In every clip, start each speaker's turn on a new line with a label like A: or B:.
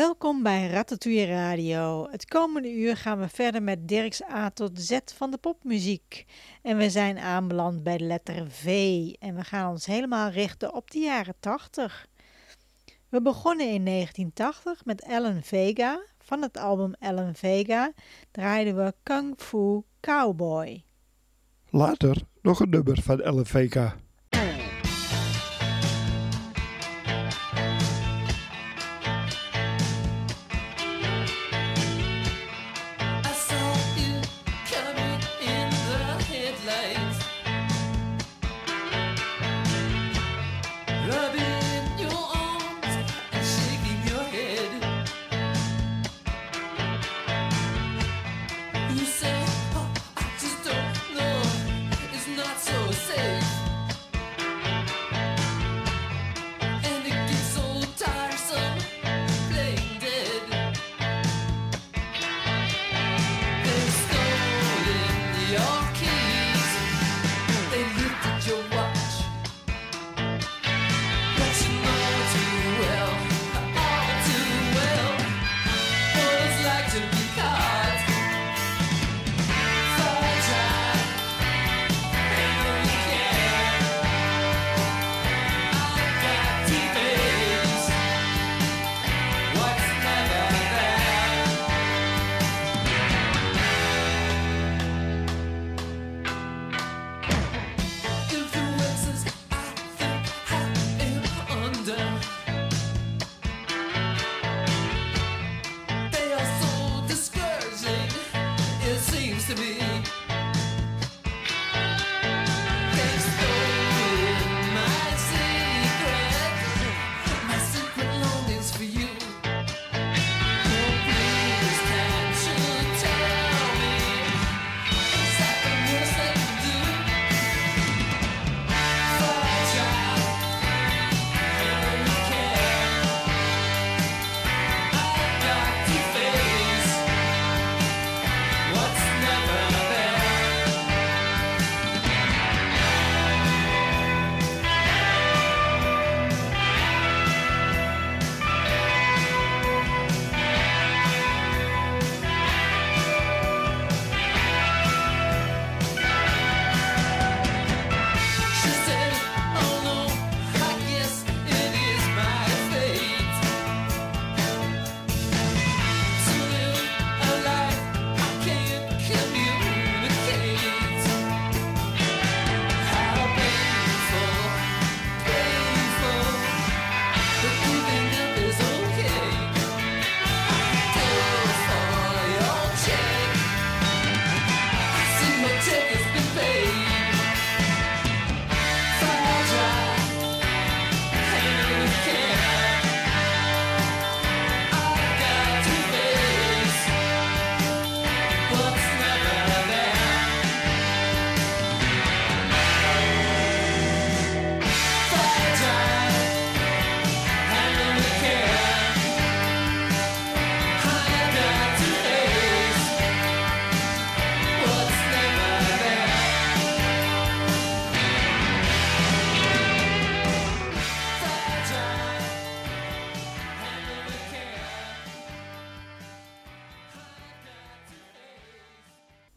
A: Welkom bij Ratatouille Radio. Het komende uur gaan we verder met Dirks A tot Z van de popmuziek. En we zijn aanbeland bij de letter V en we gaan ons helemaal richten op de jaren 80. We begonnen in 1980 met Ellen Vega. Van het album Ellen Vega draaiden we Kung Fu Cowboy.
B: Later nog een nummer van
C: Ellen Vega.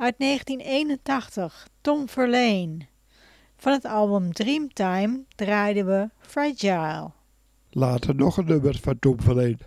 A: Uit 1981, Tom Verlaine. Van het album Dreamtime draaiden we Fragile.
D: Later nog een nummer van Tom Verleen.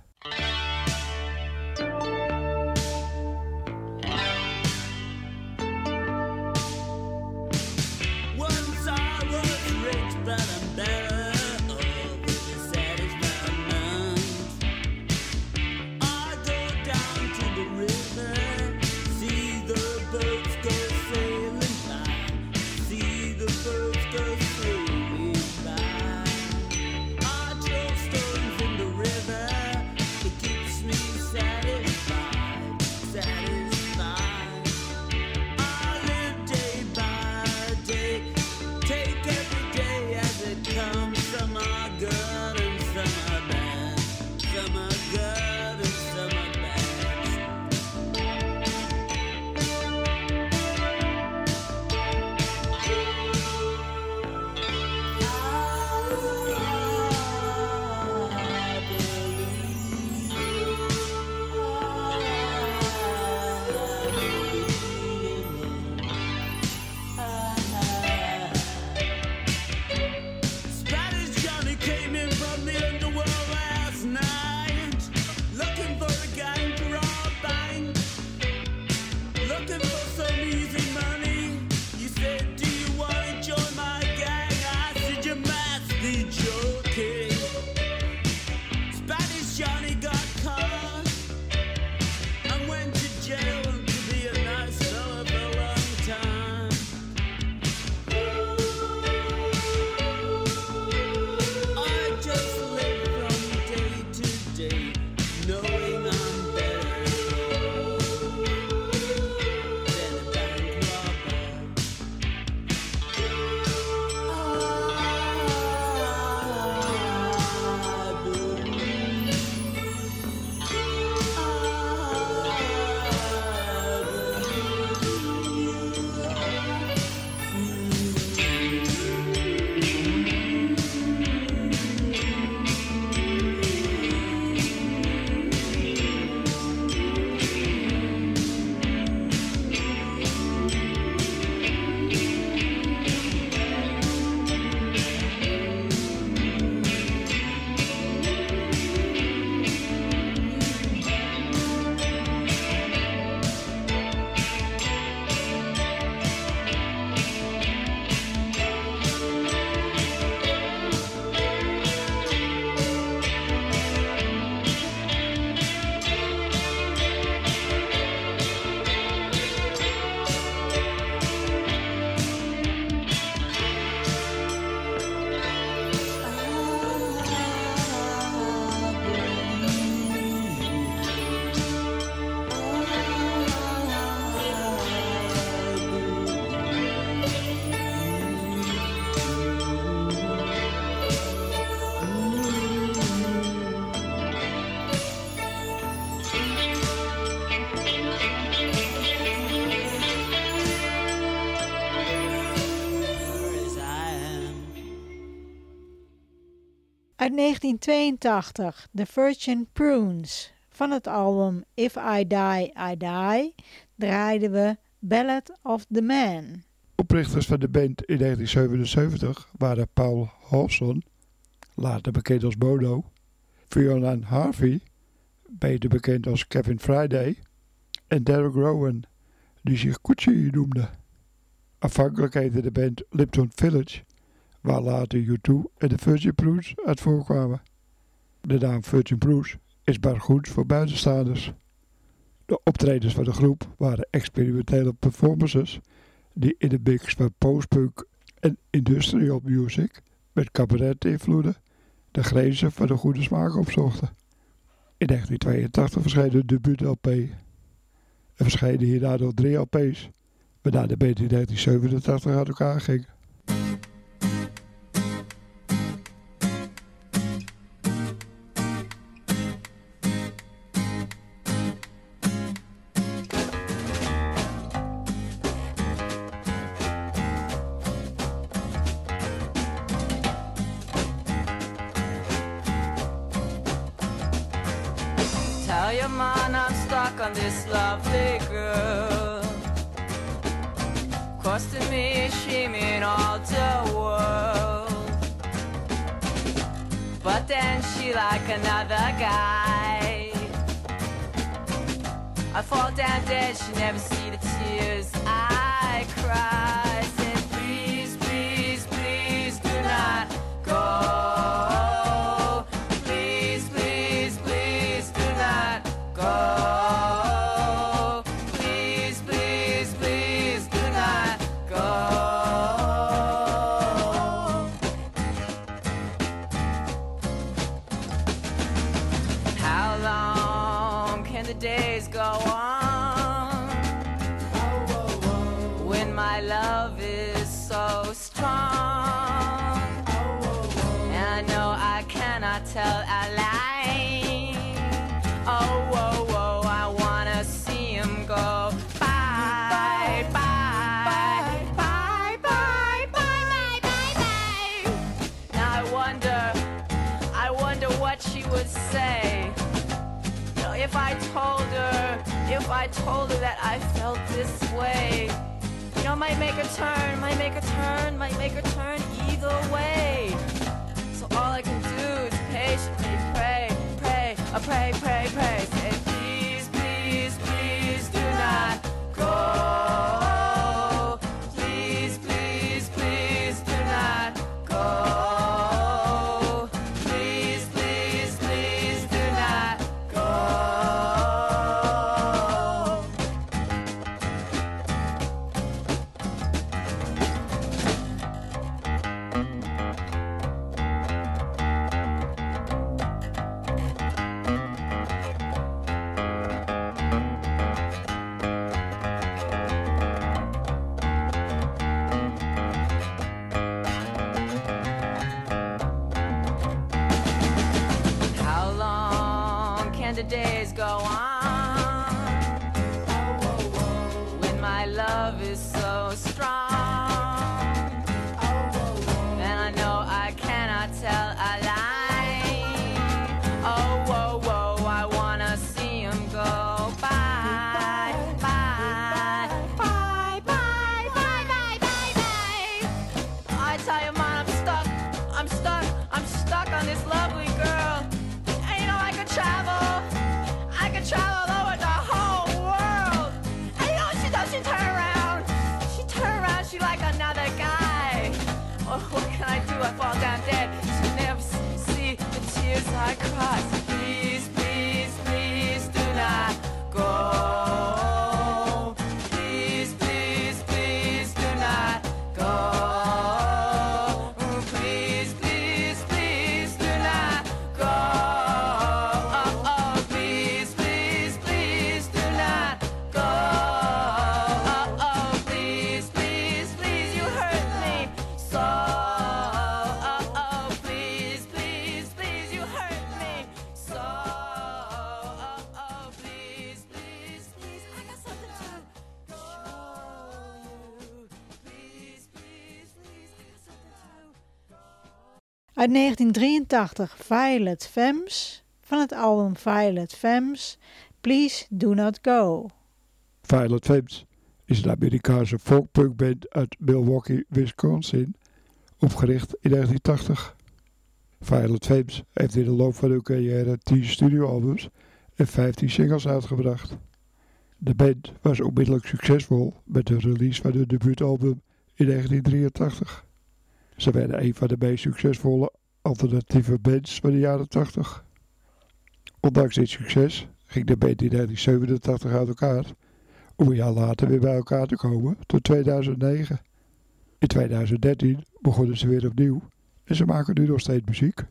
A: Uit 1982, The Virgin Prunes. Van het album If I Die, I Die draaiden we Ballad of the Man.
D: Oprichters van de band in 1977 waren Paul Hawson, later bekend als Bono, Fiona Harvey, beter bekend als Kevin Friday, en Derek Rowan, die zich Gucci noemde. Afhankelijk heette de band Lipton Village, waar later U2 en de Virgin Prunes uit voorkwamen. De naam Virgin Prunes is maar goed voor buitenstaanders. De optredens van de groep waren experimentele performances die in de mix van postpunk en industrial music met cabaret-invloeden de grenzen van de goede smaak opzochten. In 1982 verscheen de debuut-LP. Er verschenen hierna nog drie LP's, waarna de band in 1987 uit elkaar ging.
E: All the world. But then she like another guy. I fall down dead, she never see the tears I cry. Might make a turn, might make a turn, might make a turn either way. So all I can do is patiently pray, pray, I pray, pray, pray.
A: Uit 1983 Violet Femmes van het album Violet Femmes Please Do Not Go.
B: Violet Femmes is een Amerikaanse folkpunkband uit Milwaukee, Wisconsin, opgericht in 1980. Violet Femmes heeft in de loop van hun carrière 10 studioalbums en 15 singles uitgebracht. De band was onmiddellijk succesvol met de release van hun debuutalbum in 1983. Ze werden een van de meest succesvolle alternatieve bands van de jaren 80. Ondanks dit succes ging de band in 1987 uit elkaar om een jaar later weer bij elkaar te komen tot 2009. In 2013 begonnen ze weer opnieuw en ze maken nu nog steeds muziek.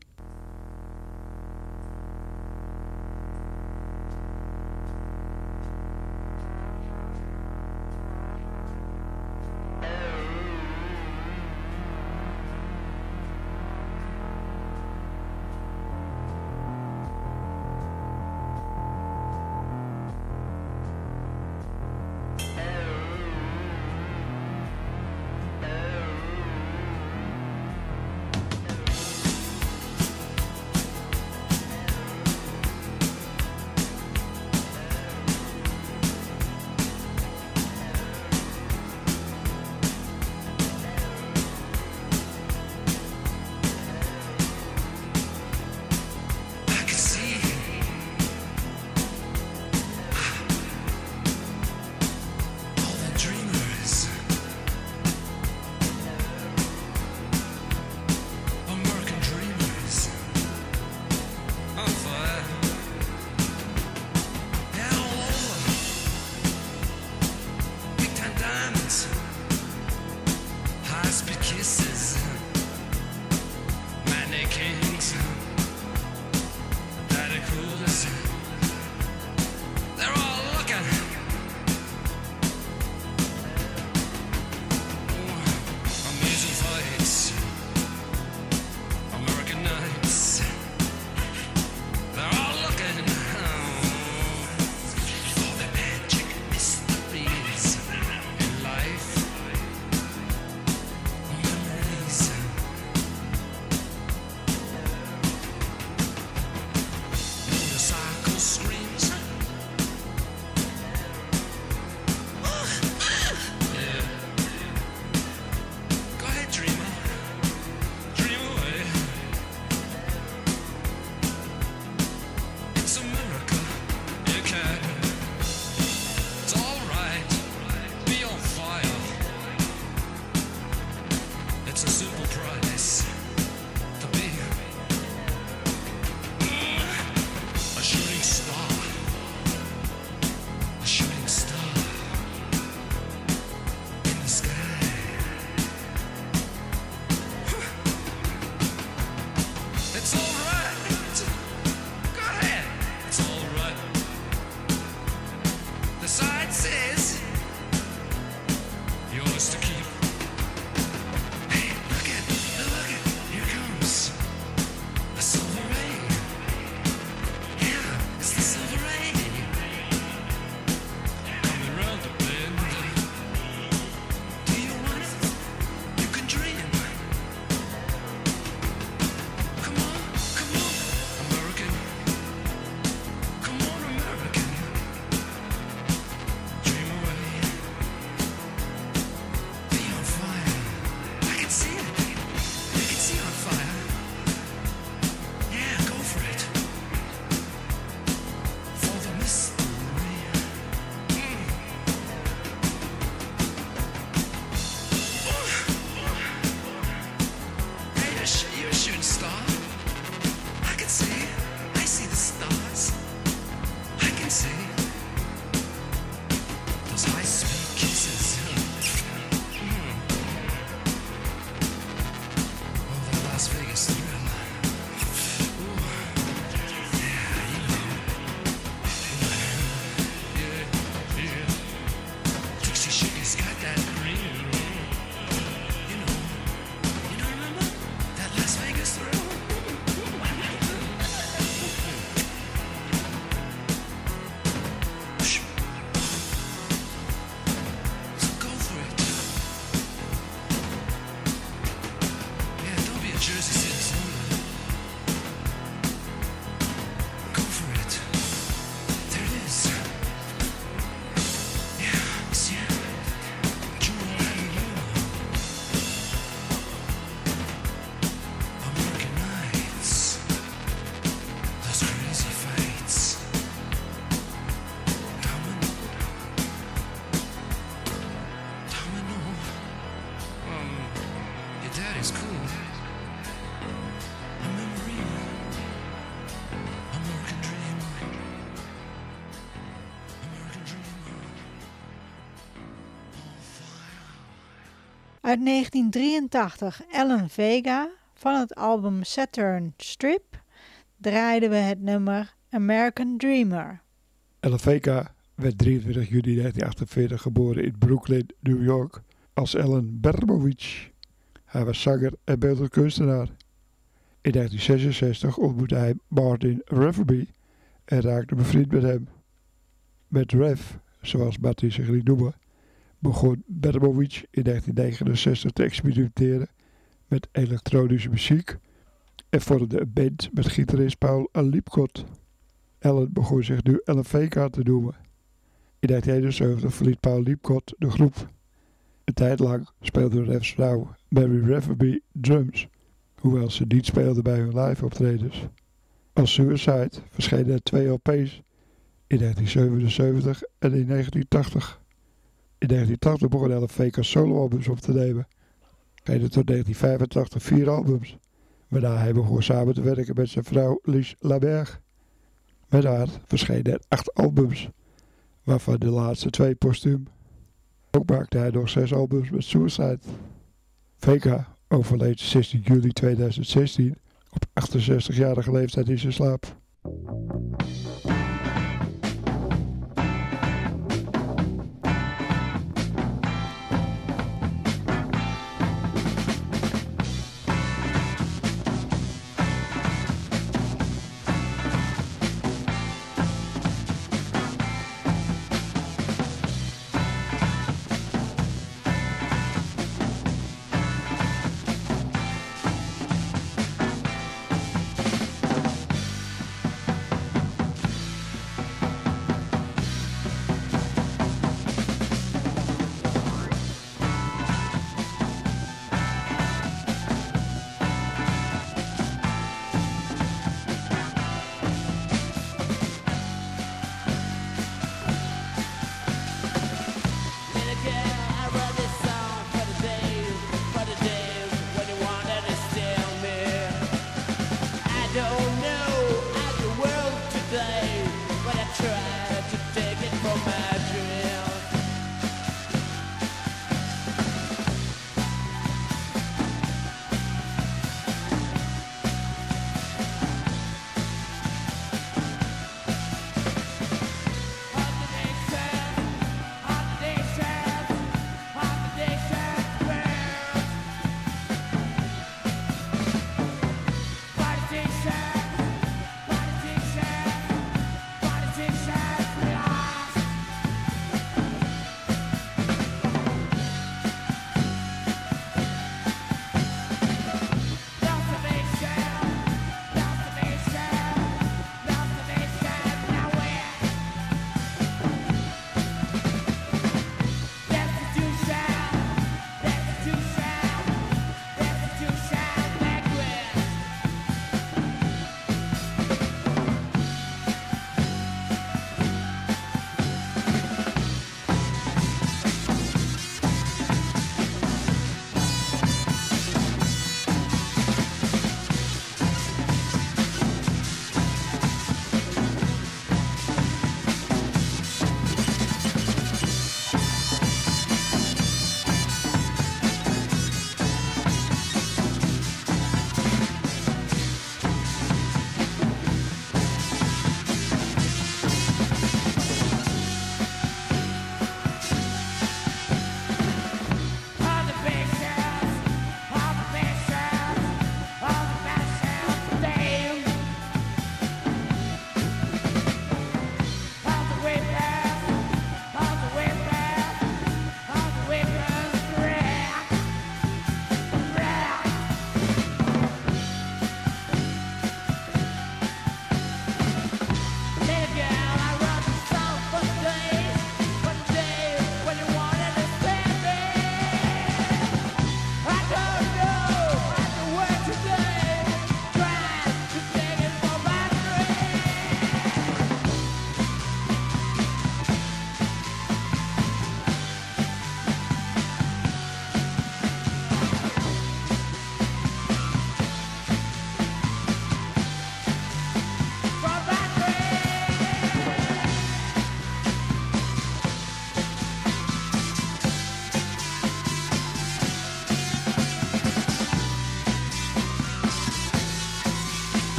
A: Uit 1983, Ellen Vega, van het album Saturn Strip, draaiden we het nummer American Dreamer.
B: Ellen Vega werd 23 juli 1948 geboren in Brooklyn, New York, als Ellen Bermovich. Hij was zanger en beeldend kunstenaar. In 1966 ontmoette hij Martin Rafferty en raakte bevriend met hem. Met Rev, zoals Martin zich liet noemen, begon Bermovich in 1969 te experimenteren met elektronische muziek en vormde een band met gitarist Paul Lipkot. Ellen begon zich nu Vega te noemen. In 1971 verliet Paul Lipkot de groep. Een tijd lang speelde Rev's vrouw Mary Rafferty drums, hoewel ze niet speelde bij hun live optredens. Als Suicide verschenen er twee LP's in 1977 en in 1980. In 1980 begon hij elf V.K. soloalbums op te nemen. Reden tot 1985 vier albums. Waarna hij begon samen te werken met zijn vrouw Lies Laberg. Met haar verschenen er acht albums, waarvan de laatste twee postuum. Ook maakte hij nog zes albums met Suicide.
F: VK overleed 16 juli 2016 op 68-jarige leeftijd in zijn slaap.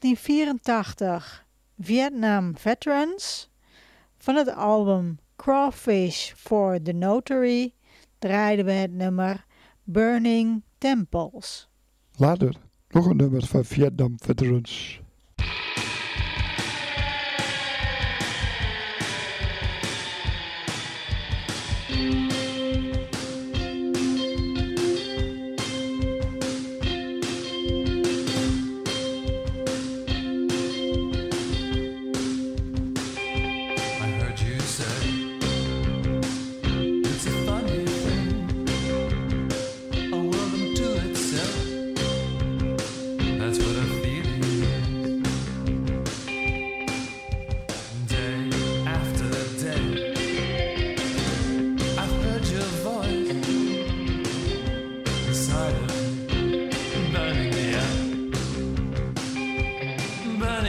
A: 1984 Vietnam Veterans van het album Crawfish for the Notary draaiden we het nummer Burning Temples.
F: Later nog een nummer van Vietnam Veterans.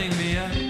G: turning me up.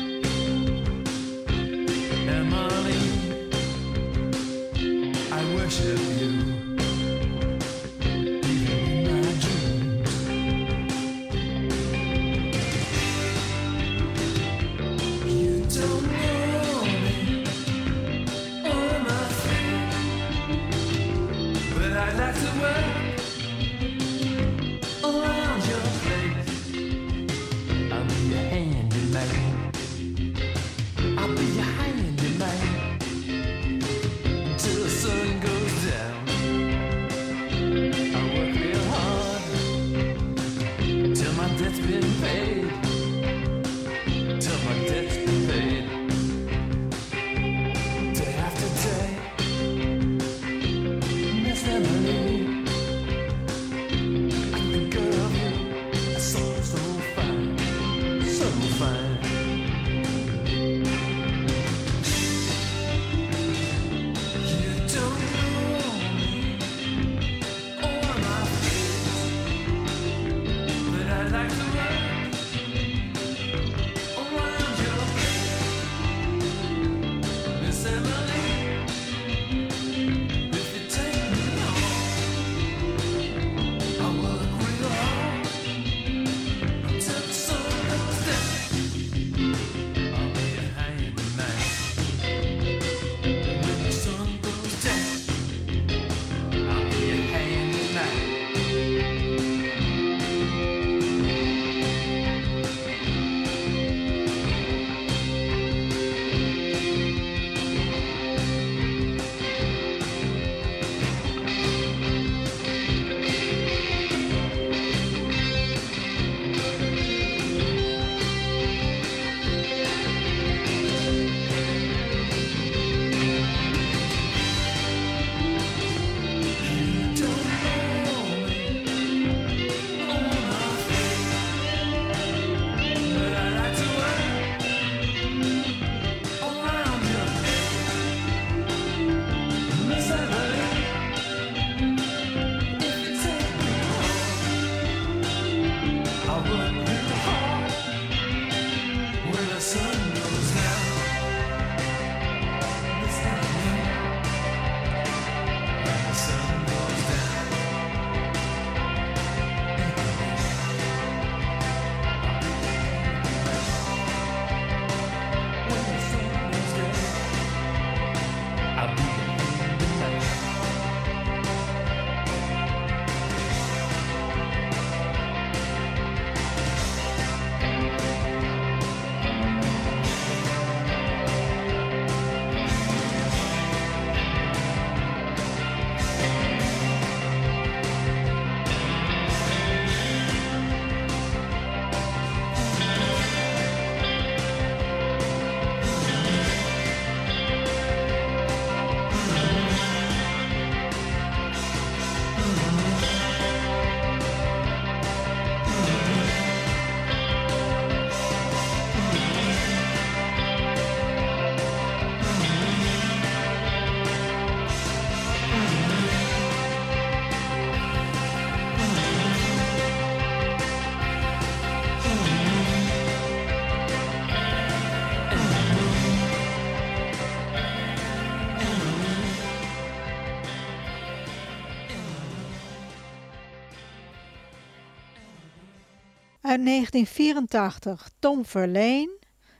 A: Uit 1984, Tom Verlaine.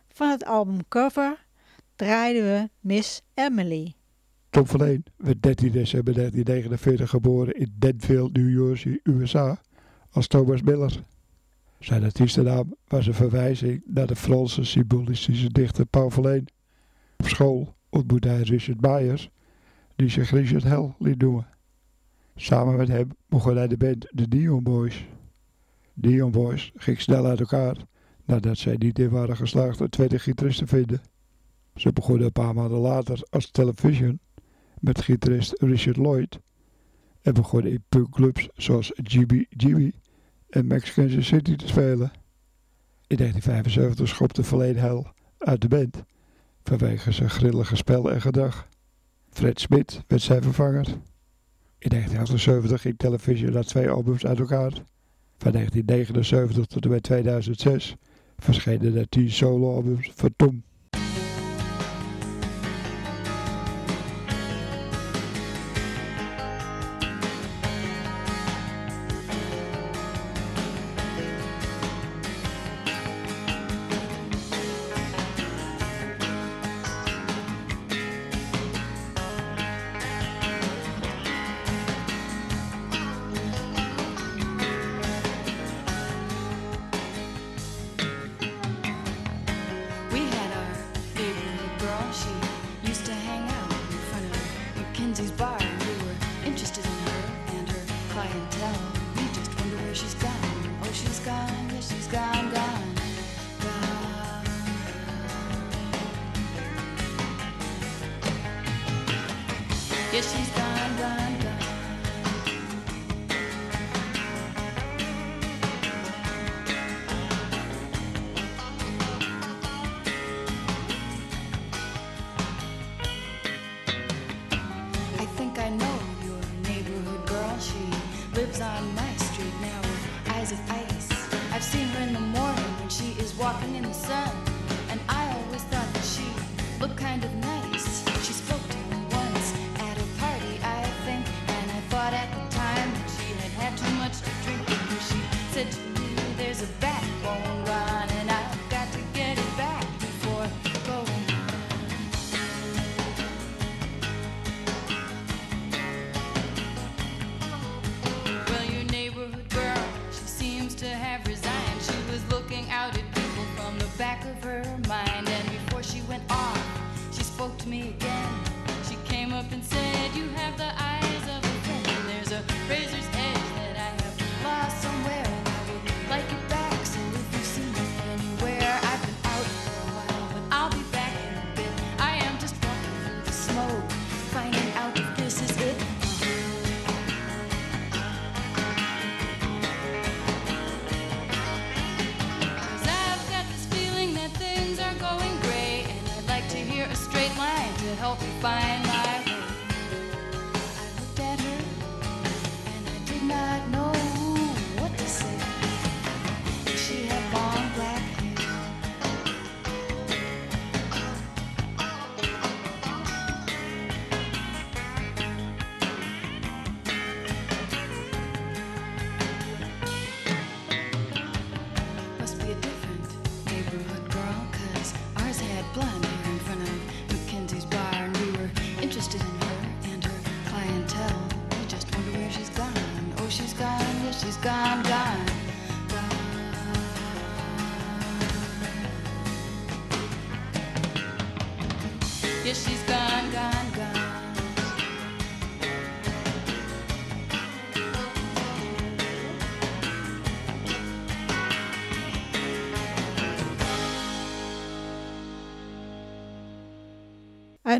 A: Van het album Cover draaiden we Miss Emily.
B: Tom Verleen werd 13 december 1949 geboren in Denville, New Jersey, USA, als Thomas Miller. Zijn artiestennaam was een verwijzing naar de Franse symbolistische dichter Paul Verlaine. Op school ontmoette hij Richard Myers, die zich Richard Hell liet noemen. Samen met hem begon hij de band The Dion Boys. Dion Boys ging snel uit elkaar nadat zij niet in waren geslaagd een tweede gitarist te vinden. Ze begonnen een paar maanden later als television met gitarist Richard Lloyd en begonnen in punkclubs zoals GB GB en Kansas City te spelen. In 1975 schopte Verleen Hell uit de band vanwege zijn grillige spel en gedrag. Fred Smith werd zijn vervanger. In 1978 ging television na twee albums uit elkaar. Van 1979 tot en met 2006 verschenen er 10 soloalbums van Tom.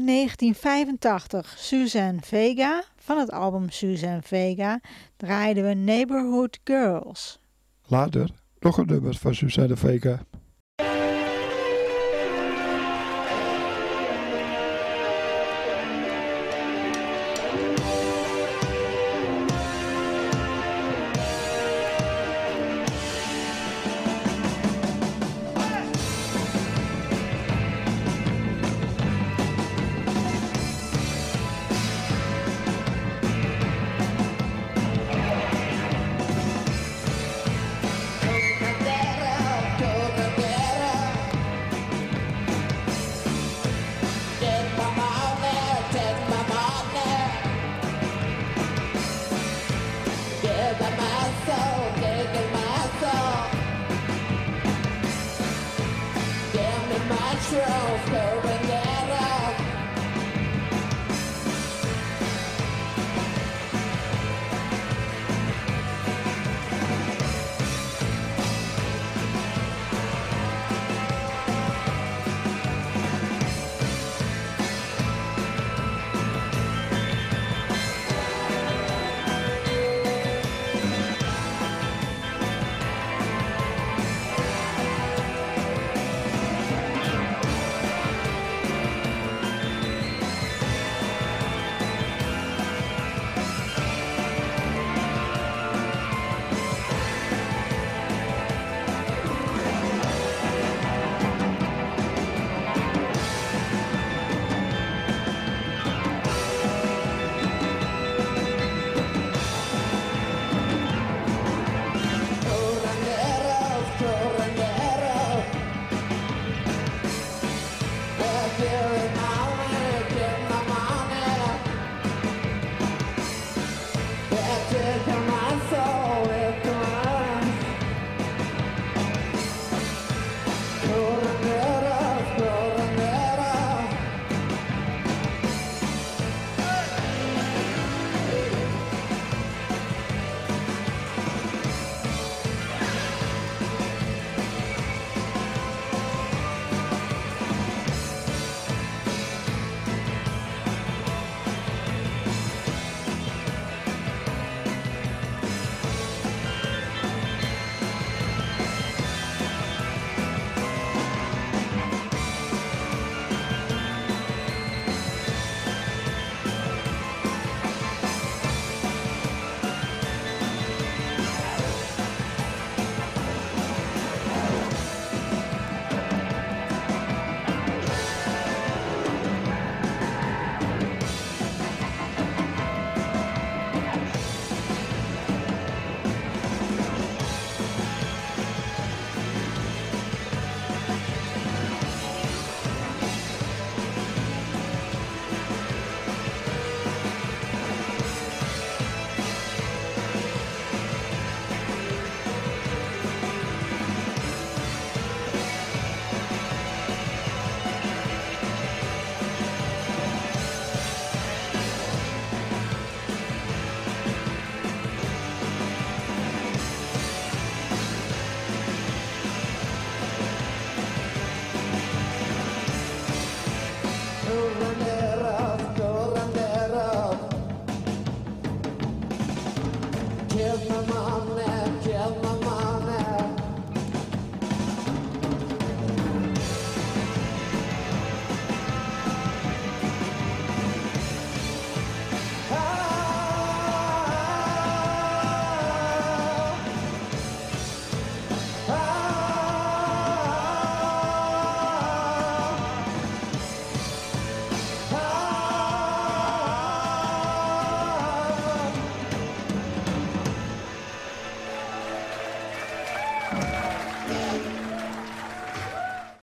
A: 1985, Suzanne Vega. Van het album Suzanne Vega draaiden we Neighborhood Girls.
B: Later nog een nummer van Suzanne Vega.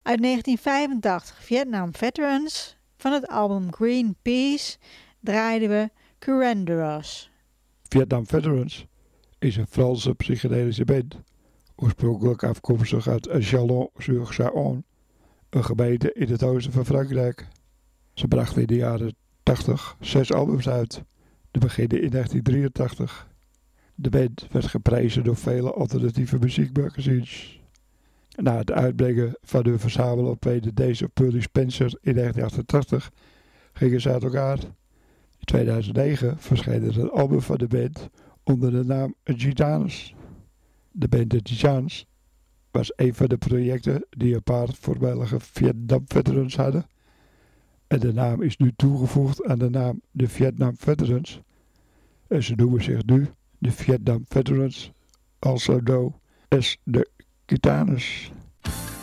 A: Uit 1985 Vietnam Veterans. Van het album Green Peace draaiden we Curanderos.
B: Vietnam Veterans is een Franse psychedelische band. Oorspronkelijk afkomstig uit Chalon-sur-Saône, een gemeente in het oosten van Frankrijk. Ze brachten in de jaren 80 zes albums uit. De beginnen in 1983. De band werd geprezen door vele alternatieve muziekmagazines. Na het uitbrengen van hun verzamel-LP The Days of Pearly Spencer in 1988 gingen ze uit elkaar. In 2009 verscheen er een album van de band onder de naam Gitanus. De band The Gitans was een van de projecten die een paar voormalige Vietnam veterans hadden. En de naam is nu toegevoegd aan de naam de Vietnam Veterans. En ze noemen zich nu de Vietnam Veterans, also known as de Gitanus.
C: Second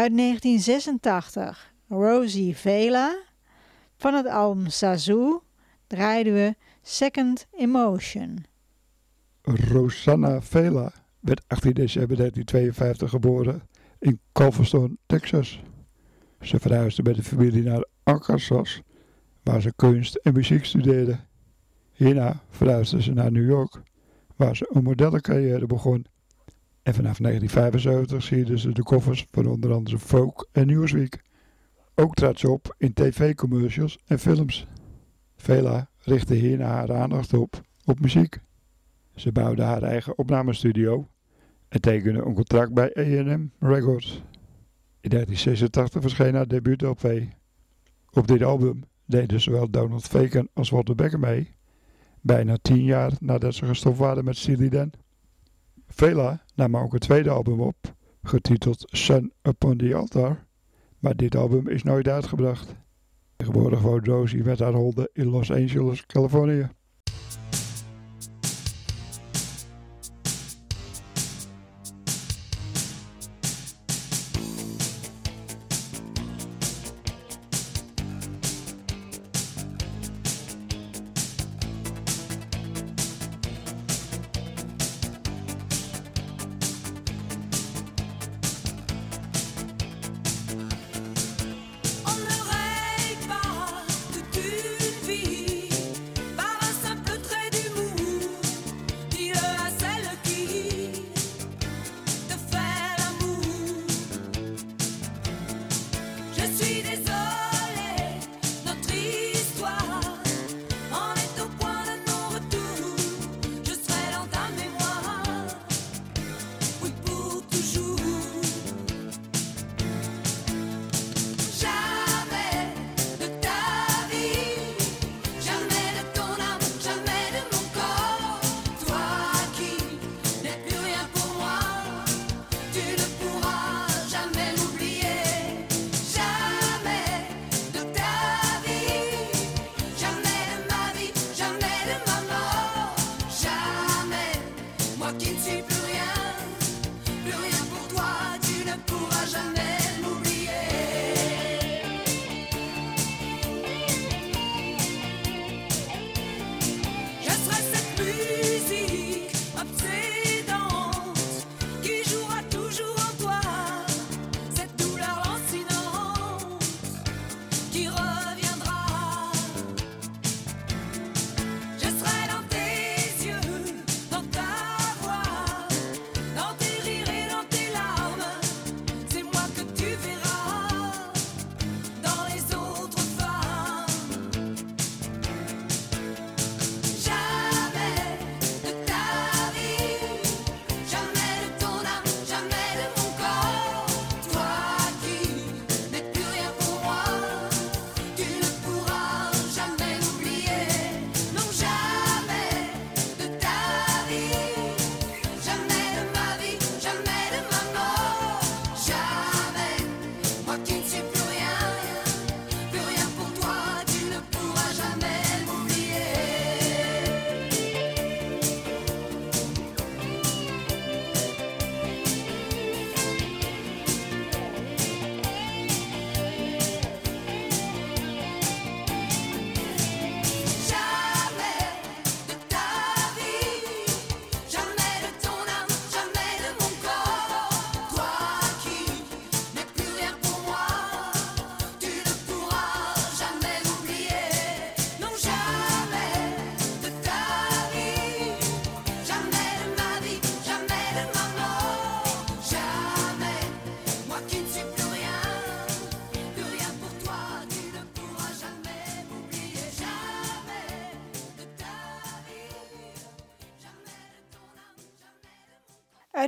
A: Uit 1986 Rosie Vela. Van het album Sazoo draaiden we Second Emotion.
C: Rosanna Vela werd 18 december 1952 geboren in Culverstone, Texas. Ze verhuisde met de familie naar Arkansas, waar ze kunst en muziek studeerde. Hierna verhuisde ze naar New York, waar ze een modellencarrière begon. En vanaf 1975 sierde ze de koffers van onder andere Folk en Newsweek. Ook trad ze op in tv-commercials en films. Vela richtte hierna haar aandacht op op muziek. Ze bouwde haar eigen opnamestudio en tekende een contract bij A&M Records. In 1986 verscheen haar debuut-LP. Op dit album deden zowel Donald Fagan als Walter Becker mee, bijna tien jaar nadat ze gestopt waren met Steely Dan. Vela nam ook een tweede album op, getiteld Sun Upon the Altar, maar dit album is nooit uitgebracht. Tegenwoordig woont Rosie met haar honden in Los Angeles, Californië.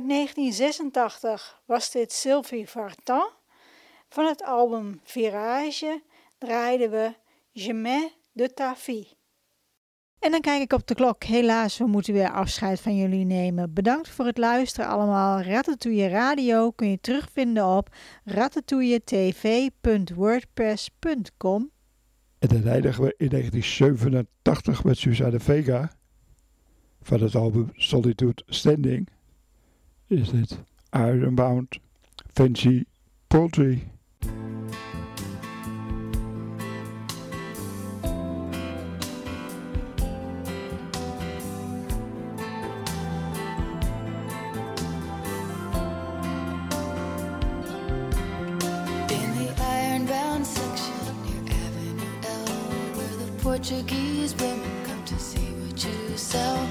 A: Uit 1986 was dit Sylvie Vartan. Van het album Virage draaiden we Jamais de ta vie. En dan kijk ik op de klok. Helaas, we moeten weer afscheid van jullie nemen. Bedankt voor het luisteren allemaal. Ratatouille Radio kun je terugvinden op ratatouilletv.wordpress.com.
C: En dan eindigen we in 1987 met Suzanne Vega. Van het album Solitude Standing is it Ironbound Fancy
B: Poultry.
H: Portuguese women come to see what you sell.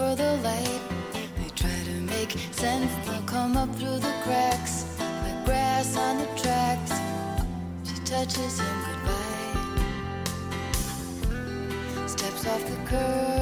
H: for the light. They try to make sense, they'll come up through the cracks, like grass on the tracks. She touches him goodbye, steps off the curb.